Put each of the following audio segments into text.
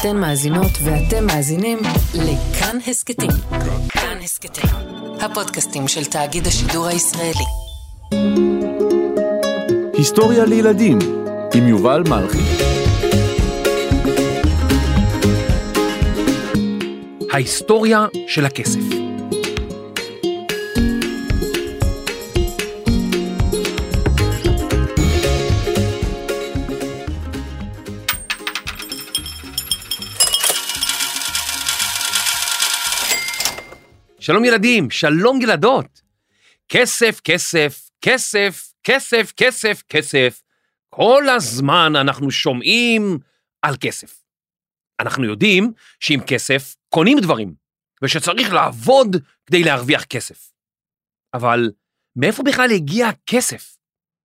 אתן מאזינות ואתם מאזינים לכאן הסכתים. כאן הסכתים, הפודקאסטים של תאגיד השידור הישראלי. היסטוריה לילדים עם יובל מלכי. ההיסטוריה של הכסף. שלום ילדים, שלום ילדות. כסף, כסף, כסף, כסף, כסף, כסף. כל הזמן אנחנו שומעים על כסף. אנחנו יודעים שעם כסף קונים דברים, ושצריך לעבוד כדי להרוויח כסף. אבל מאיפה בכלל הגיע הכסף?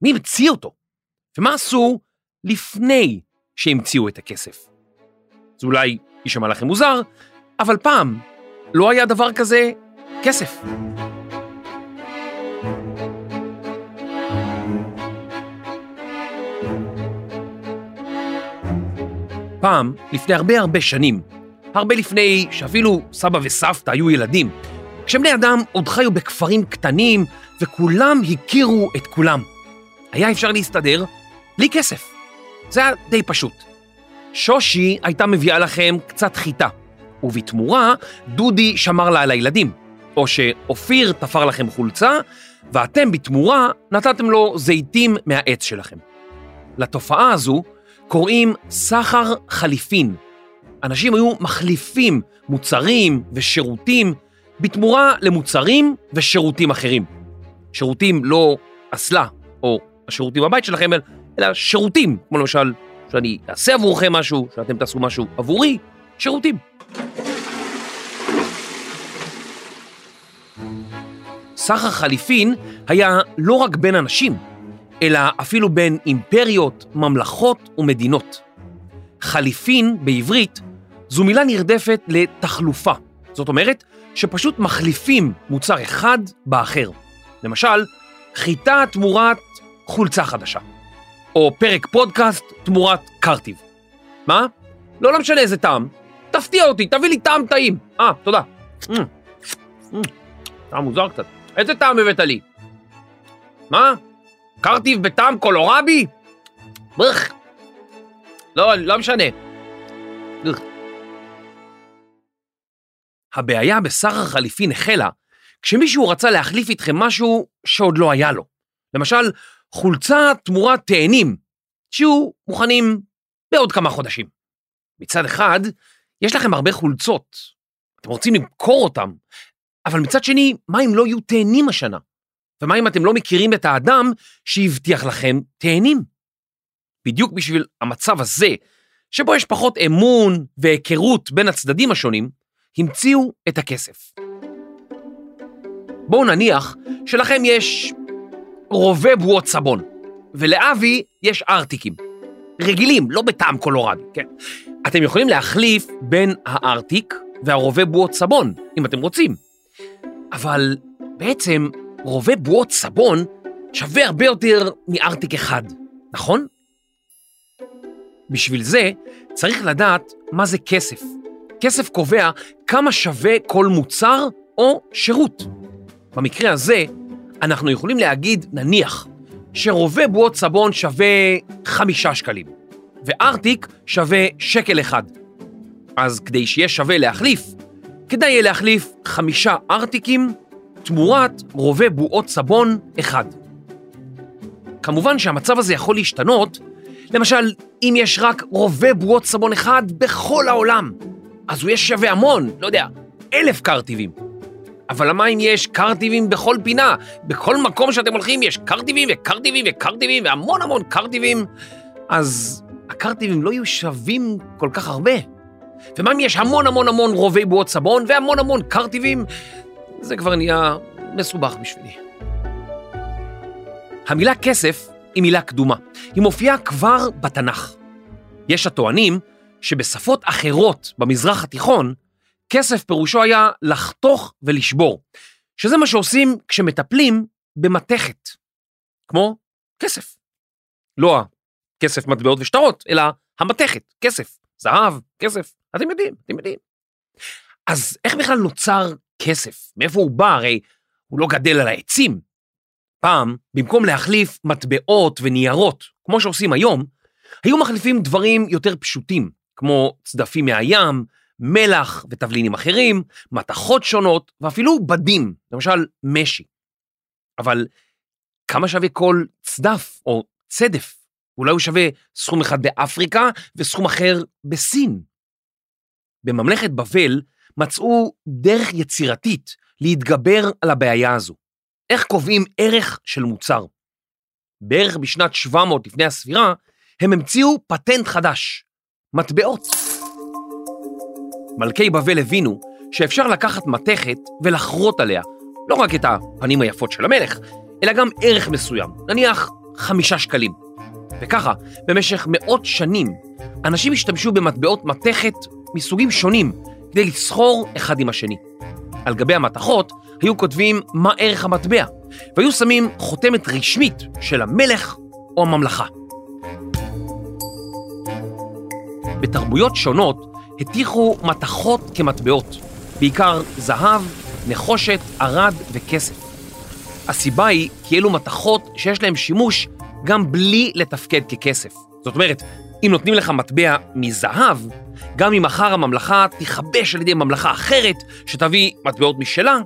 מי המציא אותו? ומה עשו לפני שהמציאו את הכסף? זה אולי יישמע לכם מוזר, אבל פעם לא היה דבר כזה כסף. פעם, לפני הרבה הרבה שנים, הרבה לפני שאפילו סבא וסבתא היו ילדים, כשבני אדם עוד חיו בכפרים קטנים וכולם הכירו את כולם. היה אפשר להסתדר בלי כסף. זה היה די פשוט. שושי הייתה מביאה לכם קצת חיטה, ובתמורה דודי שמר לה על הילדים, או שאופיר תפר לכם חולצה, ואתם בתמורה נתתם לו זיתים מהעץ שלכם. לתופעה הזו קוראים סחר חליפין. אנשים היו מחליפים מוצרים ושירותים בתמורה למוצרים ושירותים אחרים. שירותים לא אסלה או השירותים בבית שלכם, אלא שירותים, כמו למשל שאני אעשה עבורכם משהו, שאתם תעשו משהו עבורי, שירותים. סחר חליפין היה לא רק בין אנשים, אלא אפילו בין אימפריות, ממלכות ומדינות. חליפין בעברית זו מילה נרדפת לתחלופה. זאת אומרת שפשוט מחליפים מוצר אחד באחר. למשל, חיטה תמורת חולצה חדשה. או פרק פודקאסט תמורת קרטיב. מה? לא, לא משנה איזה טעם. תפתיע אותי, תביא לי טעם טעים. אה, תודה. Mm. Mm. טעם מוזר קצת. איזה טעם הבאת לי? מה? קרטיב בטעם קולורבי? ברך. לא, לא משנה. ברך. הבעיה בסחר חליפין החלה כשמישהו רצה להחליף איתכם משהו שעוד לא היה לו. למשל, חולצה תמורת תאנים, שיהיו מוכנים בעוד כמה חודשים. מצד אחד, יש לכם הרבה חולצות, אתם רוצים למכור אותם, אבל מצד שני, מה אם לא יהיו תאנים השנה? ומה אם אתם לא מכירים את האדם שהבטיח לכם תאנים? בדיוק בשביל המצב הזה, שבו יש פחות אמון והיכרות בין הצדדים השונים, המציאו את הכסף. בואו נניח שלכם יש רובה בועות סבון, ולאבי יש ארטיקים. רגילים, לא בטעם קולורדי, כן? אתם יכולים להחליף בין הארטיק והרובה בועות סבון, אם אתם רוצים. אבל בעצם רובה בועות סבון שווה הרבה יותר מארטיק אחד, נכון? בשביל זה צריך לדעת מה זה כסף. כסף קובע כמה שווה כל מוצר או שירות. במקרה הזה, אנחנו יכולים להגיד, נניח, שרובה בועות סבון שווה חמישה שקלים, וארטיק שווה שקל אחד. אז כדי שיהיה שווה להחליף, כדאי יהיה להחליף חמישה ארטיקים תמורת רובה בועות סבון אחד. כמובן שהמצב הזה יכול להשתנות, למשל, אם יש רק רובה בועות סבון אחד בכל העולם, אז הוא יהיה שווה המון, לא יודע, אלף קרטיבים. אבל מה אם יש קרטיבים בכל פינה? בכל מקום שאתם הולכים יש קרטיבים וקרטיבים וקרטיבים והמון המון קרטיבים, אז הקרטיבים לא יהיו שווים כל כך הרבה. ומה אם יש המון המון המון רובי בועות סבון והמון המון קרטיבים? זה כבר נהיה מסובך בשבילי. המילה כסף היא מילה קדומה. היא מופיעה כבר בתנ"ך. יש הטוענים שבשפות אחרות במזרח התיכון, כסף פירושו היה לחתוך ולשבור, שזה מה שעושים כשמטפלים במתכת, כמו כסף. לא כסף, מטבעות ושטרות, אלא המתכת, כסף, זהב, כסף, אתם יודעים, אתם יודעים. אז איך בכלל נוצר כסף? מאיפה הוא בא? הרי הוא לא גדל על העצים. פעם, במקום להחליף מטבעות וניירות, כמו שעושים היום, היו מחליפים דברים יותר פשוטים, כמו צדפים מהים, מלח ותבלינים אחרים, מתכות שונות, ואפילו בדים, למשל משי. אבל כמה שווה כל צדף או צדף? אולי הוא שווה סכום אחד באפריקה וסכום אחר בסין. בממלכת בבל מצאו דרך יצירתית להתגבר על הבעיה הזו. איך קובעים ערך של מוצר? בערך בשנת 700 לפני הספירה, הם המציאו פטנט חדש, מטבעות. מלכי בבל הבינו שאפשר לקחת מתכת ולחרות עליה לא רק את הפנים היפות של המלך, אלא גם ערך מסוים, נניח חמישה שקלים. וככה, במשך מאות שנים, אנשים השתמשו במטבעות מתכת מסוגים שונים כדי לסחור אחד עם השני. על גבי המתכות היו כותבים מה ערך המטבע, והיו שמים חותמת רשמית של המלך או הממלכה. בתרבויות שונות הטיחו מתכות כמטבעות, בעיקר זהב, נחושת, ערד וכסף. הסיבה היא כי אלו מתכות שיש להם שימוש גם בלי לתפקד ככסף. זאת אומרת, אם נותנים לך מטבע מזהב, גם אם מחר הממלכה תיכבש על ידי ממלכה אחרת שתביא מטבעות משלה,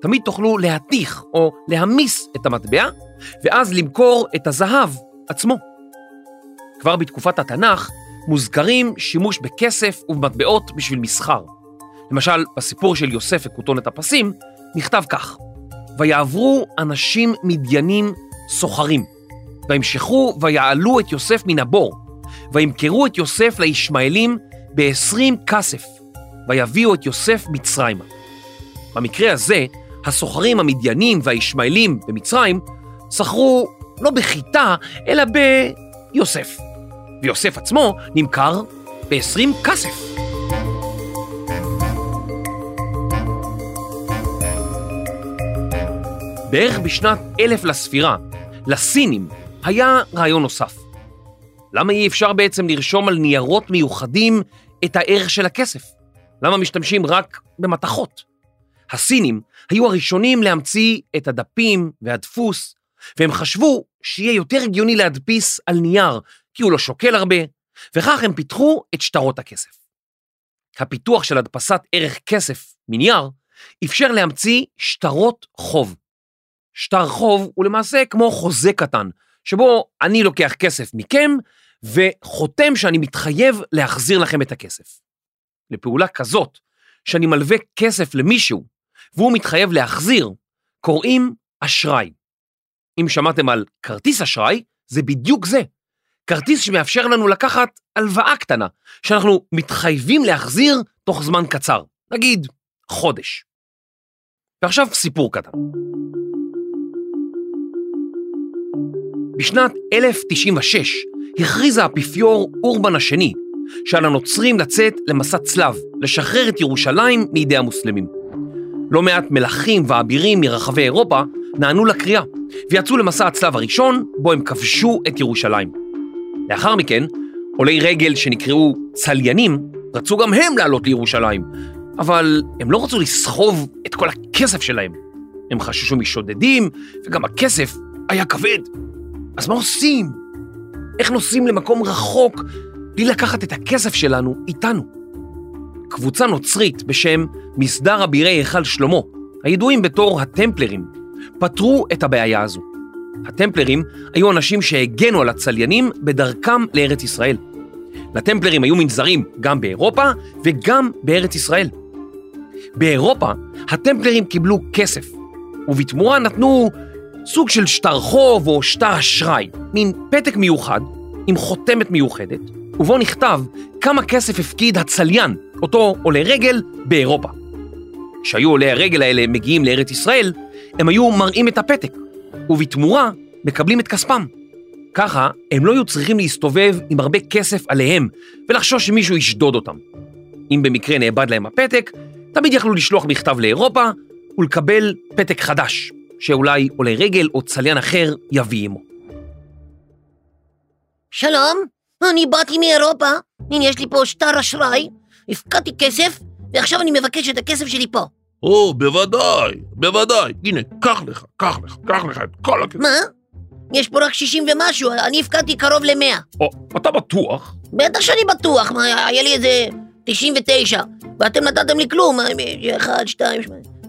תמיד תוכלו להתיך או להמיס את המטבע, ואז למכור את הזהב עצמו. כבר בתקופת התנ"ך מוזכרים שימוש בכסף ובמטבעות בשביל מסחר. למשל, בסיפור של יוסף וכותונת הפסים, נכתב כך: ויעברו אנשים מדיינים סוחרים, וימשכו ויעלו את יוסף מן הבור, וימכרו את יוסף לישמעאלים בעשרים כסף, ויביאו את יוסף מצרימה. במקרה הזה, הסוחרים המדיינים והישמעאלים במצרים סחרו לא בחיטה, אלא ביוסף. ויוסף עצמו נמכר ב-20 כסף. בערך בשנת אלף לספירה, לסינים היה רעיון נוסף. למה אי אפשר בעצם לרשום על ניירות מיוחדים את הערך של הכסף? למה משתמשים רק במתכות? הסינים היו הראשונים להמציא את הדפים והדפוס, והם חשבו שיהיה יותר הגיוני להדפיס על נייר, כי הוא לא שוקל הרבה, וכך הם פיתחו את שטרות הכסף. הפיתוח של הדפסת ערך כסף מנייר אפשר להמציא שטרות חוב. שטר חוב הוא למעשה כמו חוזה קטן, שבו אני לוקח כסף מכם וחותם שאני מתחייב להחזיר לכם את הכסף. לפעולה כזאת, שאני מלווה כסף למישהו והוא מתחייב להחזיר, קוראים אשראי. אם שמעתם על כרטיס אשראי, זה בדיוק זה. כרטיס שמאפשר לנו לקחת הלוואה קטנה, שאנחנו מתחייבים להחזיר תוך זמן קצר, נגיד חודש. ועכשיו סיפור קטן. בשנת 1096 הכריז האפיפיור אורבן השני שעל הנוצרים לצאת למסע צלב, לשחרר את ירושלים מידי המוסלמים. לא מעט מלכים ואבירים מרחבי אירופה נענו לקריאה ויצאו למסע הצלב הראשון בו הם כבשו את ירושלים. לאחר מכן, עולי רגל שנקראו צליינים רצו גם הם לעלות לירושלים, אבל הם לא רצו לסחוב את כל הכסף שלהם. הם חששו משודדים, וגם הכסף היה כבד. אז מה עושים? איך נוסעים למקום רחוק בלי לקחת את הכסף שלנו איתנו? קבוצה נוצרית בשם מסדר אבירי היכל שלמה, הידועים בתור הטמפלרים, פתרו את הבעיה הזו. הטמפלרים היו אנשים שהגנו על הצליינים בדרכם לארץ ישראל. לטמפלרים היו מנזרים גם באירופה וגם בארץ ישראל. באירופה הטמפלרים קיבלו כסף, ובתמורה נתנו סוג של שטר חוב או שטר אשראי, מין פתק מיוחד עם חותמת מיוחדת, ובו נכתב כמה כסף הפקיד הצליין, אותו עולי רגל, באירופה. כשהיו עולי הרגל האלה מגיעים לארץ ישראל, הם היו מראים את הפתק, ובתמורה מקבלים את כספם. ככה הם לא היו צריכים להסתובב עם הרבה כסף עליהם ולחשוש שמישהו ישדוד אותם. אם במקרה נאבד להם הפתק, תמיד יכלו לשלוח מכתב לאירופה ולקבל פתק חדש, שאולי עולה רגל או צליין אחר יביא עמו. שלום, אני באתי מאירופה, הנה יש לי פה שטר אשראי, הפקדתי כסף, ועכשיו אני מבקש את הכסף שלי פה. או, בוודאי, בוודאי. הנה, קח לך, קח לך, קח לך את כל הכסף. מה? יש פה רק 60 ומשהו, אני הפקדתי קרוב ל-100. או, אתה בטוח? בטח שאני בטוח, מה, היה לי איזה 99, ואתם נתתם לי כלום, 1, 2,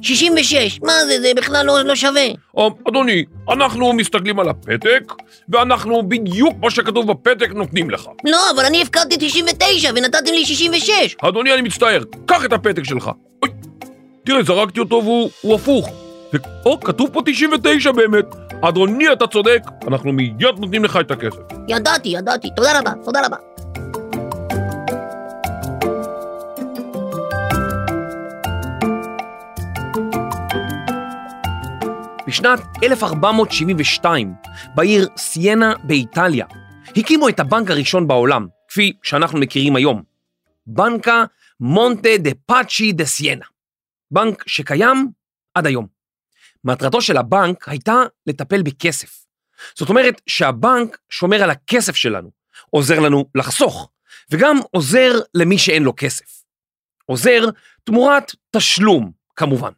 66, מה זה, זה בכלל לא, לא שווה. או, אדוני, אנחנו מסתכלים על הפתק, ואנחנו בדיוק מה שכתוב בפתק נותנים לך. לא, אבל אני הפקדתי 99 ונתתם לי 66. אדוני, אני מצטער, קח את הפתק שלך. אוי, תראה, זרקתי אותו והוא הוא הפוך. ו... או, כתוב פה 99 באמת. אדוני, אתה צודק, אנחנו מיד נותנים לך את הכסף. ידעתי, ידעתי, תודה רבה, תודה רבה. בשנת 1472, בעיר סיינה באיטליה, הקימו את הבנק הראשון בעולם, כפי שאנחנו מכירים היום. בנקה מונטה דה פאצ'י דה סיינה. בנק שקיים עד היום. מטרתו של הבנק הייתה לטפל בכסף. זאת אומרת שהבנק שומר על הכסף שלנו, עוזר לנו לחסוך, וגם עוזר למי שאין לו כסף. עוזר תמורת תשלום, כמובן.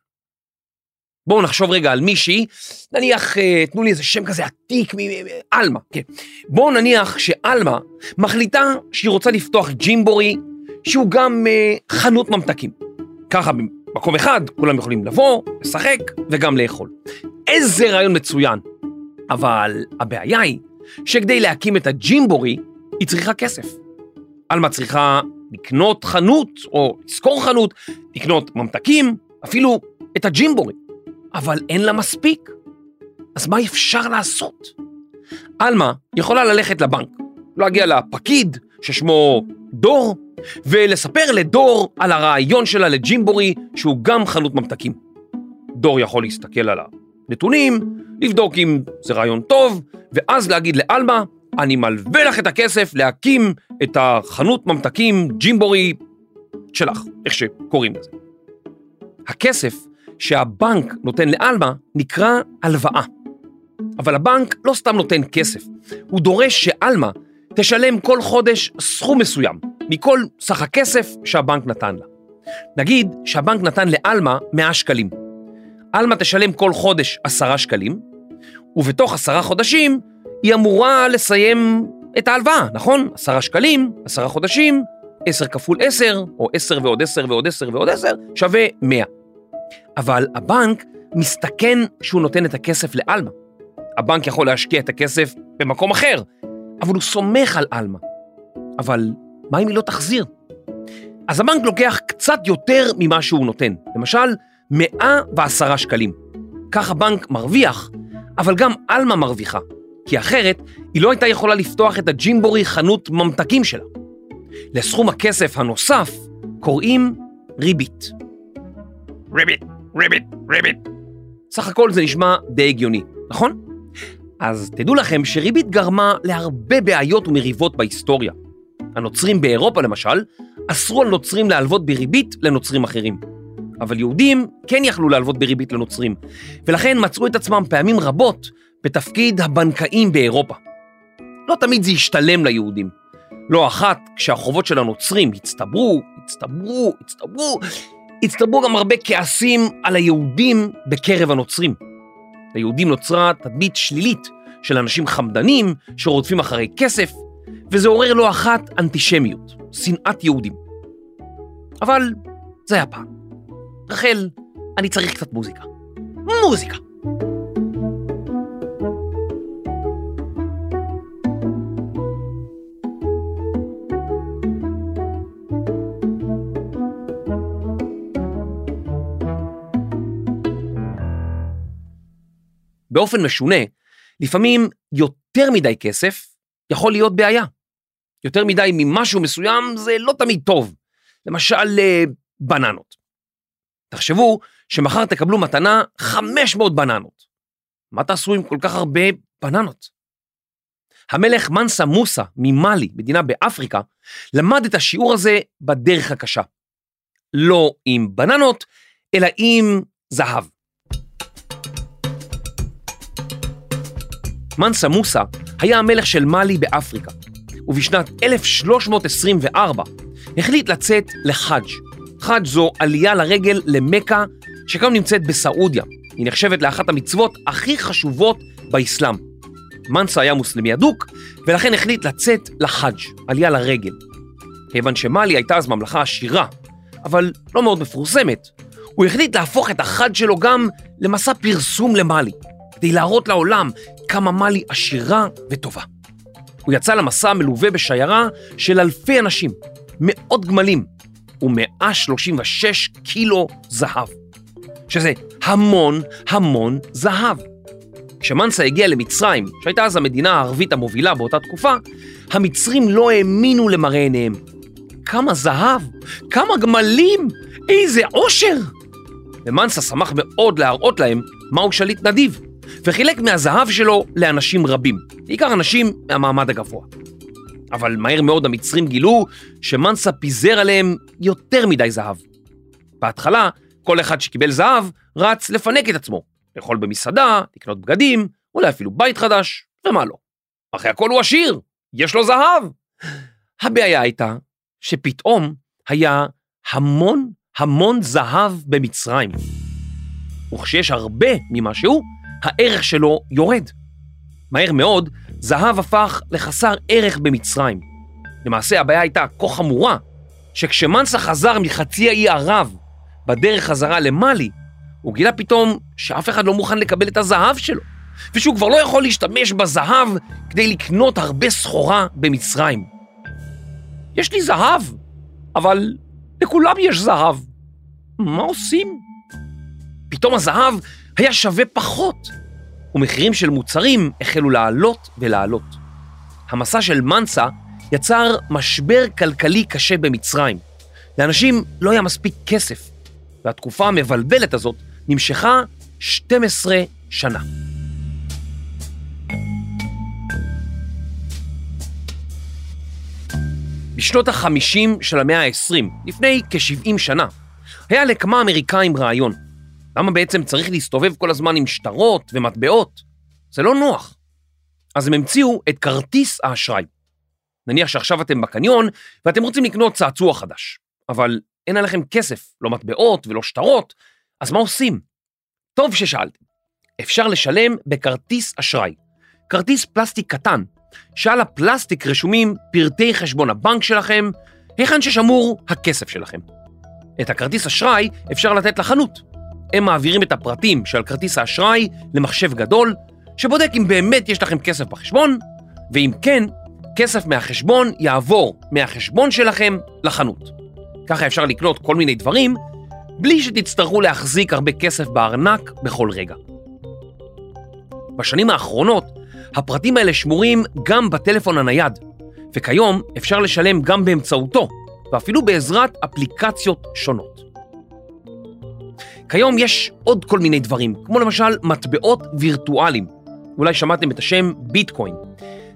בואו נחשוב רגע על מישהי, נניח, אה, תנו לי איזה שם כזה עתיק, עלמה, כן. בואו נניח שעלמה מחליטה שהיא רוצה לפתוח ג'ימבורי, שהוא גם אה, חנות ממתקים. ככה במקום אחד כולם יכולים לבוא, לשחק וגם לאכול. איזה רעיון מצוין. אבל הבעיה היא שכדי להקים את הג'ימבורי, היא צריכה כסף. עלמה צריכה לקנות חנות, או לשכור חנות, לקנות ממתקים, אפילו את הג'ימבורי. אבל אין לה מספיק. אז מה אפשר לעשות? עלמה יכולה ללכת לבנק, להגיע לפקיד ששמו דור, ולספר לדור על הרעיון שלה לג'ימבורי שהוא גם חנות ממתקים. דור יכול להסתכל על הנתונים, לבדוק אם זה רעיון טוב, ואז להגיד לעלמה, אני מלווה לך את הכסף להקים את החנות ממתקים ג'ימבורי שלך, איך שקוראים לזה. הכסף שהבנק נותן לעלמה נקרא הלוואה. אבל הבנק לא סתם נותן כסף, הוא דורש שעלמה תשלם כל חודש סכום מסוים מכל סך הכסף שהבנק נתן לה. נגיד שהבנק נתן לעלמה 100 שקלים. עלמה תשלם כל חודש 10 שקלים, ובתוך עשרה חודשים היא אמורה לסיים את ההלוואה, נכון? עשרה שקלים, עשרה חודשים, עשר כפול עשר, או עשר ועוד עשר ועוד עשר ועוד עשר, שווה מאה. אבל הבנק מסתכן שהוא נותן את הכסף לעלמה. הבנק יכול להשקיע את הכסף במקום אחר, אבל הוא סומך על עלמה. אבל מה אם היא לא תחזיר? אז הבנק לוקח קצת יותר ממה שהוא נותן, למשל 110 שקלים. כך הבנק מרוויח, אבל גם עלמה מרוויחה, כי אחרת היא לא הייתה יכולה לפתוח את הג'ימבורי חנות ממתקים שלה. לסכום הכסף הנוסף קוראים ריבית. ריבית, ריבית, ריבית. סך הכל זה נשמע די הגיוני, נכון? אז תדעו לכם שריבית גרמה להרבה בעיות ומריבות בהיסטוריה. הנוצרים באירופה למשל, אסרו על נוצרים להלוות בריבית לנוצרים אחרים. אבל יהודים כן יכלו להלוות בריבית לנוצרים, ולכן מצאו את עצמם פעמים רבות בתפקיד הבנקאים באירופה. לא תמיד זה השתלם ליהודים. לא אחת, כשהחובות של הנוצרים הצטברו, הצטברו, הצטברו, הצטברו גם הרבה כעסים על היהודים בקרב הנוצרים. ליהודים נוצרה תדמית שלילית של אנשים חמדנים שרודפים אחרי כסף, וזה עורר לא אחת אנטישמיות, שנאת יהודים. אבל זה היה פעם. רחל, אני צריך קצת מוזיקה. מוזיקה. באופן משונה, לפעמים יותר מדי כסף יכול להיות בעיה. יותר מדי ממשהו מסוים זה לא תמיד טוב. למשל, אה, בננות. תחשבו שמחר תקבלו מתנה 500 בננות. מה תעשו עם כל כך הרבה בננות? המלך מנסה מוסה ממאלי, מדינה באפריקה, למד את השיעור הזה בדרך הקשה. לא עם בננות, אלא עם זהב. מנסה מוסה היה המלך של מאלי באפריקה. ובשנת 1324 החליט לצאת לחאג'. חאג' זו עלייה לרגל למכה, שגם נמצאת בסעודיה. היא נחשבת לאחת המצוות הכי חשובות באסלאם. מנסה היה מוסלמי אדוק, ולכן החליט לצאת לחאג', עלייה לרגל. כיוון שמאלי הייתה אז ממלכה עשירה, אבל לא מאוד מפורסמת, הוא החליט להפוך את החאג' שלו גם למסע פרסום למאלי, כדי להראות לעולם כמה מאלי עשירה וטובה. הוא יצא למסע מלווה בשיירה של אלפי אנשים, מאות גמלים ו-136 קילו זהב, שזה המון המון זהב. כשמנסה הגיע למצרים, שהייתה אז המדינה הערבית המובילה באותה תקופה, המצרים לא האמינו למראה עיניהם. כמה זהב, כמה גמלים, איזה עושר! ומנסה שמח מאוד להראות להם מהו שליט נדיב, וחילק מהזהב שלו לאנשים רבים, בעיקר אנשים מהמעמד הגבוה. אבל מהר מאוד המצרים גילו שמנסה פיזר עליהם יותר מדי זהב. בהתחלה, כל אחד שקיבל זהב רץ לפנק את עצמו, לאכול במסעדה, לקנות בגדים, אולי אפילו בית חדש, ומה לא. אחרי הכל הוא עשיר, יש לו זהב. הבעיה הייתה שפתאום היה המון המון זהב במצרים. וכשיש הרבה ממשהו, הערך שלו יורד. מהר מאוד, זהב הפך לחסר ערך במצרים. למעשה הבעיה הייתה כה חמורה, שכשמנסה חזר מחצי האי ערב בדרך חזרה למאלי, הוא גילה פתאום שאף אחד לא מוכן לקבל את הזהב שלו, ושהוא כבר לא יכול להשתמש בזהב כדי לקנות הרבה סחורה במצרים. יש לי זהב, אבל לכולם יש זהב. מה עושים? פתאום הזהב היה שווה פחות, ומחירים של מוצרים החלו לעלות ולעלות. המסע של מנסה יצר משבר כלכלי קשה במצרים. לאנשים לא היה מספיק כסף, והתקופה המבלבלת הזאת נמשכה 12 שנה. בשנות ה-50 של המאה ה-20, לפני כ-70 שנה, היה לכמה אמריקאים רעיון. למה בעצם צריך להסתובב כל הזמן עם שטרות ומטבעות? זה לא נוח. אז הם המציאו את כרטיס האשראי. נניח שעכשיו אתם בקניון ואתם רוצים לקנות צעצוע חדש, אבל אין עליכם כסף, לא מטבעות ולא שטרות, אז מה עושים? טוב ששאלתם. אפשר לשלם בכרטיס אשראי. כרטיס פלסטיק קטן, שעל הפלסטיק רשומים פרטי חשבון הבנק שלכם, היכן ששמור הכסף שלכם. את הכרטיס אשראי אפשר לתת לחנות. הם מעבירים את הפרטים של כרטיס האשראי למחשב גדול, שבודק אם באמת יש לכם כסף בחשבון, ואם כן, כסף מהחשבון יעבור מהחשבון שלכם לחנות. ככה אפשר לקנות כל מיני דברים, בלי שתצטרכו להחזיק הרבה כסף בארנק בכל רגע. בשנים האחרונות, הפרטים האלה שמורים גם בטלפון הנייד, וכיום אפשר לשלם גם באמצעותו, ואפילו בעזרת אפליקציות שונות. כיום יש עוד כל מיני דברים, כמו למשל מטבעות וירטואליים. אולי שמעתם את השם ביטקוין.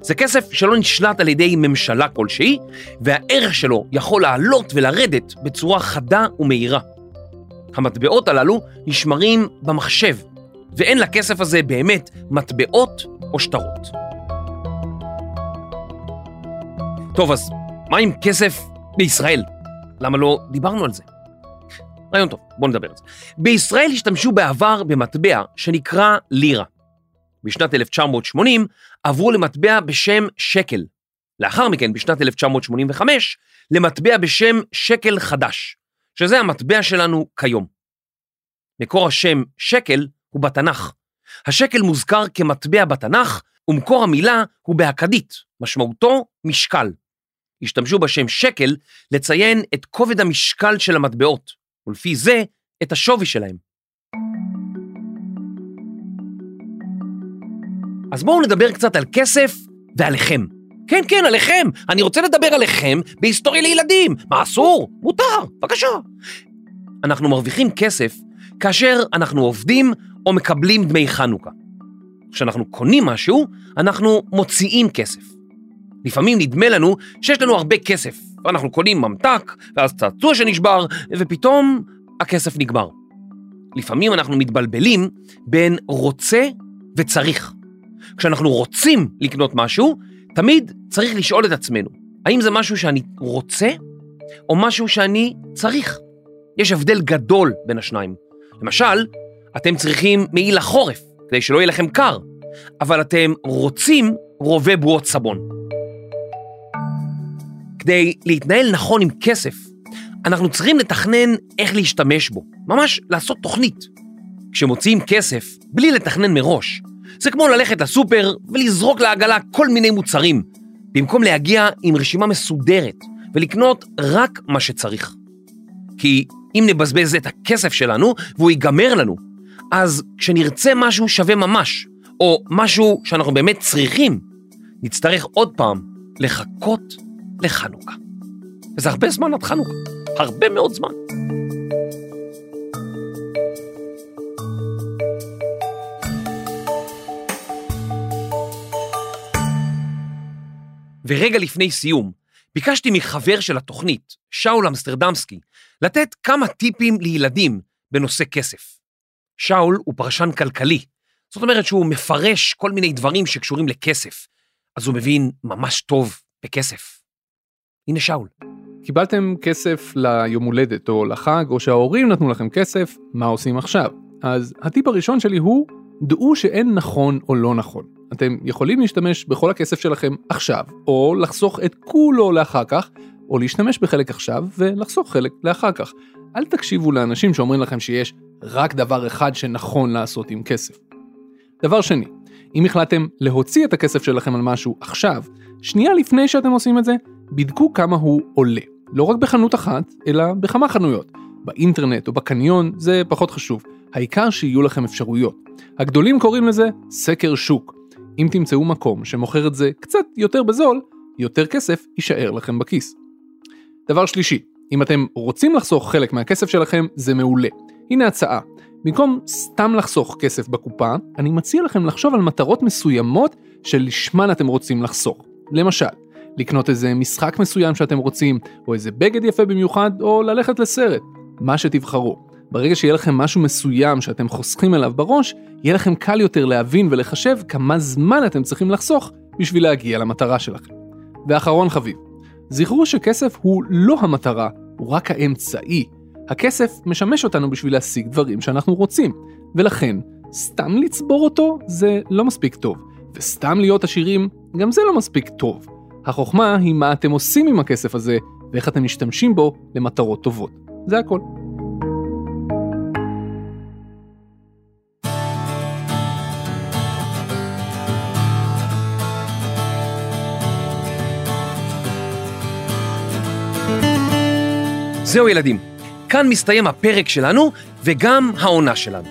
זה כסף שלא נשלט על ידי ממשלה כלשהי, והערך שלו יכול לעלות ולרדת בצורה חדה ומהירה. המטבעות הללו נשמרים במחשב, ואין לכסף הזה באמת מטבעות או שטרות. טוב, אז מה עם כסף בישראל? למה לא דיברנו על זה? רעיון טוב, בואו נדבר על זה. בישראל השתמשו בעבר במטבע שנקרא לירה. בשנת 1980 עברו למטבע בשם שקל. לאחר מכן, בשנת 1985, למטבע בשם שקל חדש, שזה המטבע שלנו כיום. מקור השם שקל הוא בתנ"ך. השקל מוזכר כמטבע בתנ"ך, ומקור המילה הוא בהכדית, משמעותו משקל. השתמשו בשם שקל לציין את כובד המשקל של המטבעות, ולפי זה את השווי שלהם. אז בואו נדבר קצת על כסף ועליכם. כן, כן, עליכם. אני רוצה לדבר עליכם בהיסטוריה לילדים. מה אסור? מותר, בבקשה. אנחנו מרוויחים כסף כאשר אנחנו עובדים או מקבלים דמי חנוכה. כשאנחנו קונים משהו, אנחנו מוציאים כסף. לפעמים נדמה לנו שיש לנו הרבה כסף, ואנחנו קונים ממתק, ואז צעצוע שנשבר, ופתאום הכסף נגמר. לפעמים אנחנו מתבלבלים בין רוצה וצריך. כשאנחנו רוצים לקנות משהו, תמיד צריך לשאול את עצמנו, האם זה משהו שאני רוצה, או משהו שאני צריך? יש הבדל גדול בין השניים. למשל, אתם צריכים מעיל לחורף, כדי שלא יהיה לכם קר, אבל אתם רוצים רובה בועות סבון. כדי להתנהל נכון עם כסף, אנחנו צריכים לתכנן איך להשתמש בו, ממש לעשות תוכנית. כשמוציאים כסף בלי לתכנן מראש, זה כמו ללכת לסופר ולזרוק לעגלה כל מיני מוצרים, במקום להגיע עם רשימה מסודרת ולקנות רק מה שצריך. כי אם נבזבז את הכסף שלנו והוא ייגמר לנו, אז כשנרצה משהו שווה ממש, או משהו שאנחנו באמת צריכים, נצטרך עוד פעם לחכות לחנוכה. וזה הרבה זמן עד חנוכה, הרבה מאוד זמן. ורגע לפני סיום, ביקשתי מחבר של התוכנית, שאול אמסטרדמסקי, לתת כמה טיפים לילדים בנושא כסף. שאול הוא פרשן כלכלי, זאת אומרת שהוא מפרש כל מיני דברים שקשורים לכסף, אז הוא מבין ממש טוב בכסף. הנה שאול. קיבלתם כסף ליום הולדת או לחג, או שההורים נתנו לכם כסף, מה עושים עכשיו? אז הטיפ הראשון שלי הוא, דעו שאין נכון או לא נכון. אתם יכולים להשתמש בכל הכסף שלכם עכשיו, או לחסוך את כולו לאחר כך, או להשתמש בחלק עכשיו ולחסוך חלק לאחר כך. אל תקשיבו לאנשים שאומרים לכם שיש רק דבר אחד שנכון לעשות עם כסף. דבר שני, אם החלטתם להוציא את הכסף שלכם על משהו עכשיו, שנייה לפני שאתם עושים את זה, בדקו כמה הוא עולה. לא רק בחנות אחת, אלא בכמה חנויות. באינטרנט או בקניון זה פחות חשוב, העיקר שיהיו לכם אפשרויות. הגדולים קוראים לזה סקר שוק. אם תמצאו מקום שמוכר את זה קצת יותר בזול, יותר כסף יישאר לכם בכיס. דבר שלישי, אם אתם רוצים לחסוך חלק מהכסף שלכם, זה מעולה. הנה הצעה, במקום סתם לחסוך כסף בקופה, אני מציע לכם לחשוב על מטרות מסוימות שלשמן אתם רוצים לחסוך. למשל, לקנות איזה משחק מסוים שאתם רוצים, או איזה בגד יפה במיוחד, או ללכת לסרט. מה שתבחרו. ברגע שיהיה לכם משהו מסוים שאתם חוסכים אליו בראש, יהיה לכם קל יותר להבין ולחשב כמה זמן אתם צריכים לחסוך בשביל להגיע למטרה שלכם. ואחרון חביב, זכרו שכסף הוא לא המטרה, הוא רק האמצעי. הכסף משמש אותנו בשביל להשיג דברים שאנחנו רוצים, ולכן, סתם לצבור אותו זה לא מספיק טוב, וסתם להיות עשירים גם זה לא מספיק טוב. החוכמה היא מה אתם עושים עם הכסף הזה, ואיך אתם משתמשים בו למטרות טובות. זה הכל. זהו ילדים, כאן מסתיים הפרק שלנו וגם העונה שלנו.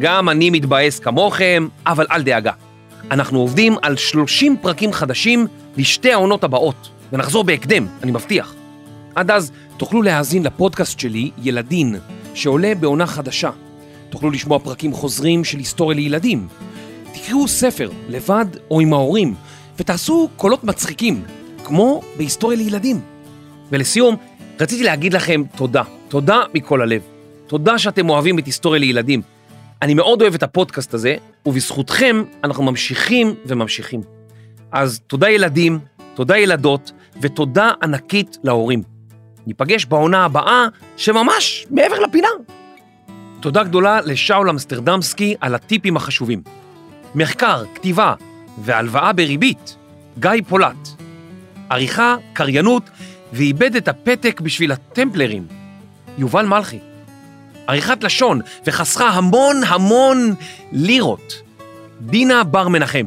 גם אני מתבאס כמוכם, אבל אל דאגה. אנחנו עובדים על 30 פרקים חדשים לשתי העונות הבאות, ונחזור בהקדם, אני מבטיח. עד אז תוכלו להאזין לפודקאסט שלי, ילדין, שעולה בעונה חדשה. תוכלו לשמוע פרקים חוזרים של היסטוריה לילדים. תקראו ספר, לבד או עם ההורים, ותעשו קולות מצחיקים, כמו בהיסטוריה לילדים. ולסיום, רציתי להגיד לכם תודה, תודה מכל הלב. תודה שאתם אוהבים את היסטוריה לילדים. אני מאוד אוהב את הפודקאסט הזה, ובזכותכם אנחנו ממשיכים וממשיכים. אז תודה ילדים, תודה ילדות, ותודה ענקית להורים. ניפגש בעונה הבאה, שממש מעבר לפינה. תודה גדולה לשאול אמסטרדמסקי על הטיפים החשובים. מחקר, כתיבה והלוואה בריבית, גיא פולט. עריכה, קריינות, ואיבד את הפתק בשביל הטמפלרים, יובל מלכי. עריכת לשון, וחסכה המון המון לירות, דינה בר מנחם.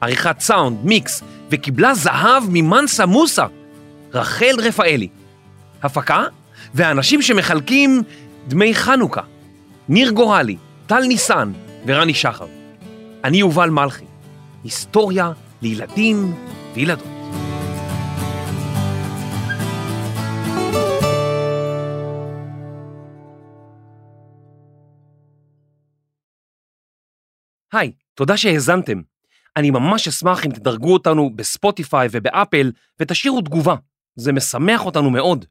עריכת סאונד, מיקס, וקיבלה זהב ממנסה מוסה, רחל רפאלי. הפקה, והאנשים שמחלקים דמי חנוכה, ניר גורלי, טל ניסן ורני שחר. אני יובל מלכי, היסטוריה לילדים וילדות. היי, תודה שהאזנתם. אני ממש אשמח אם תדרגו אותנו בספוטיפיי ובאפל ותשאירו תגובה, זה משמח אותנו מאוד.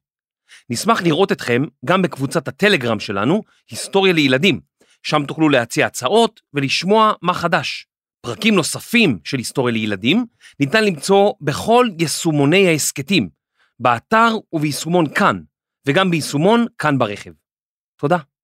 נשמח לראות אתכם גם בקבוצת הטלגרם שלנו, היסטוריה לילדים, שם תוכלו להציע הצעות ולשמוע מה חדש. פרקים נוספים של היסטוריה לילדים ניתן למצוא בכל יישומוני ההסכתים, באתר וביישומון כאן, וגם ביישומון כאן ברכב. תודה.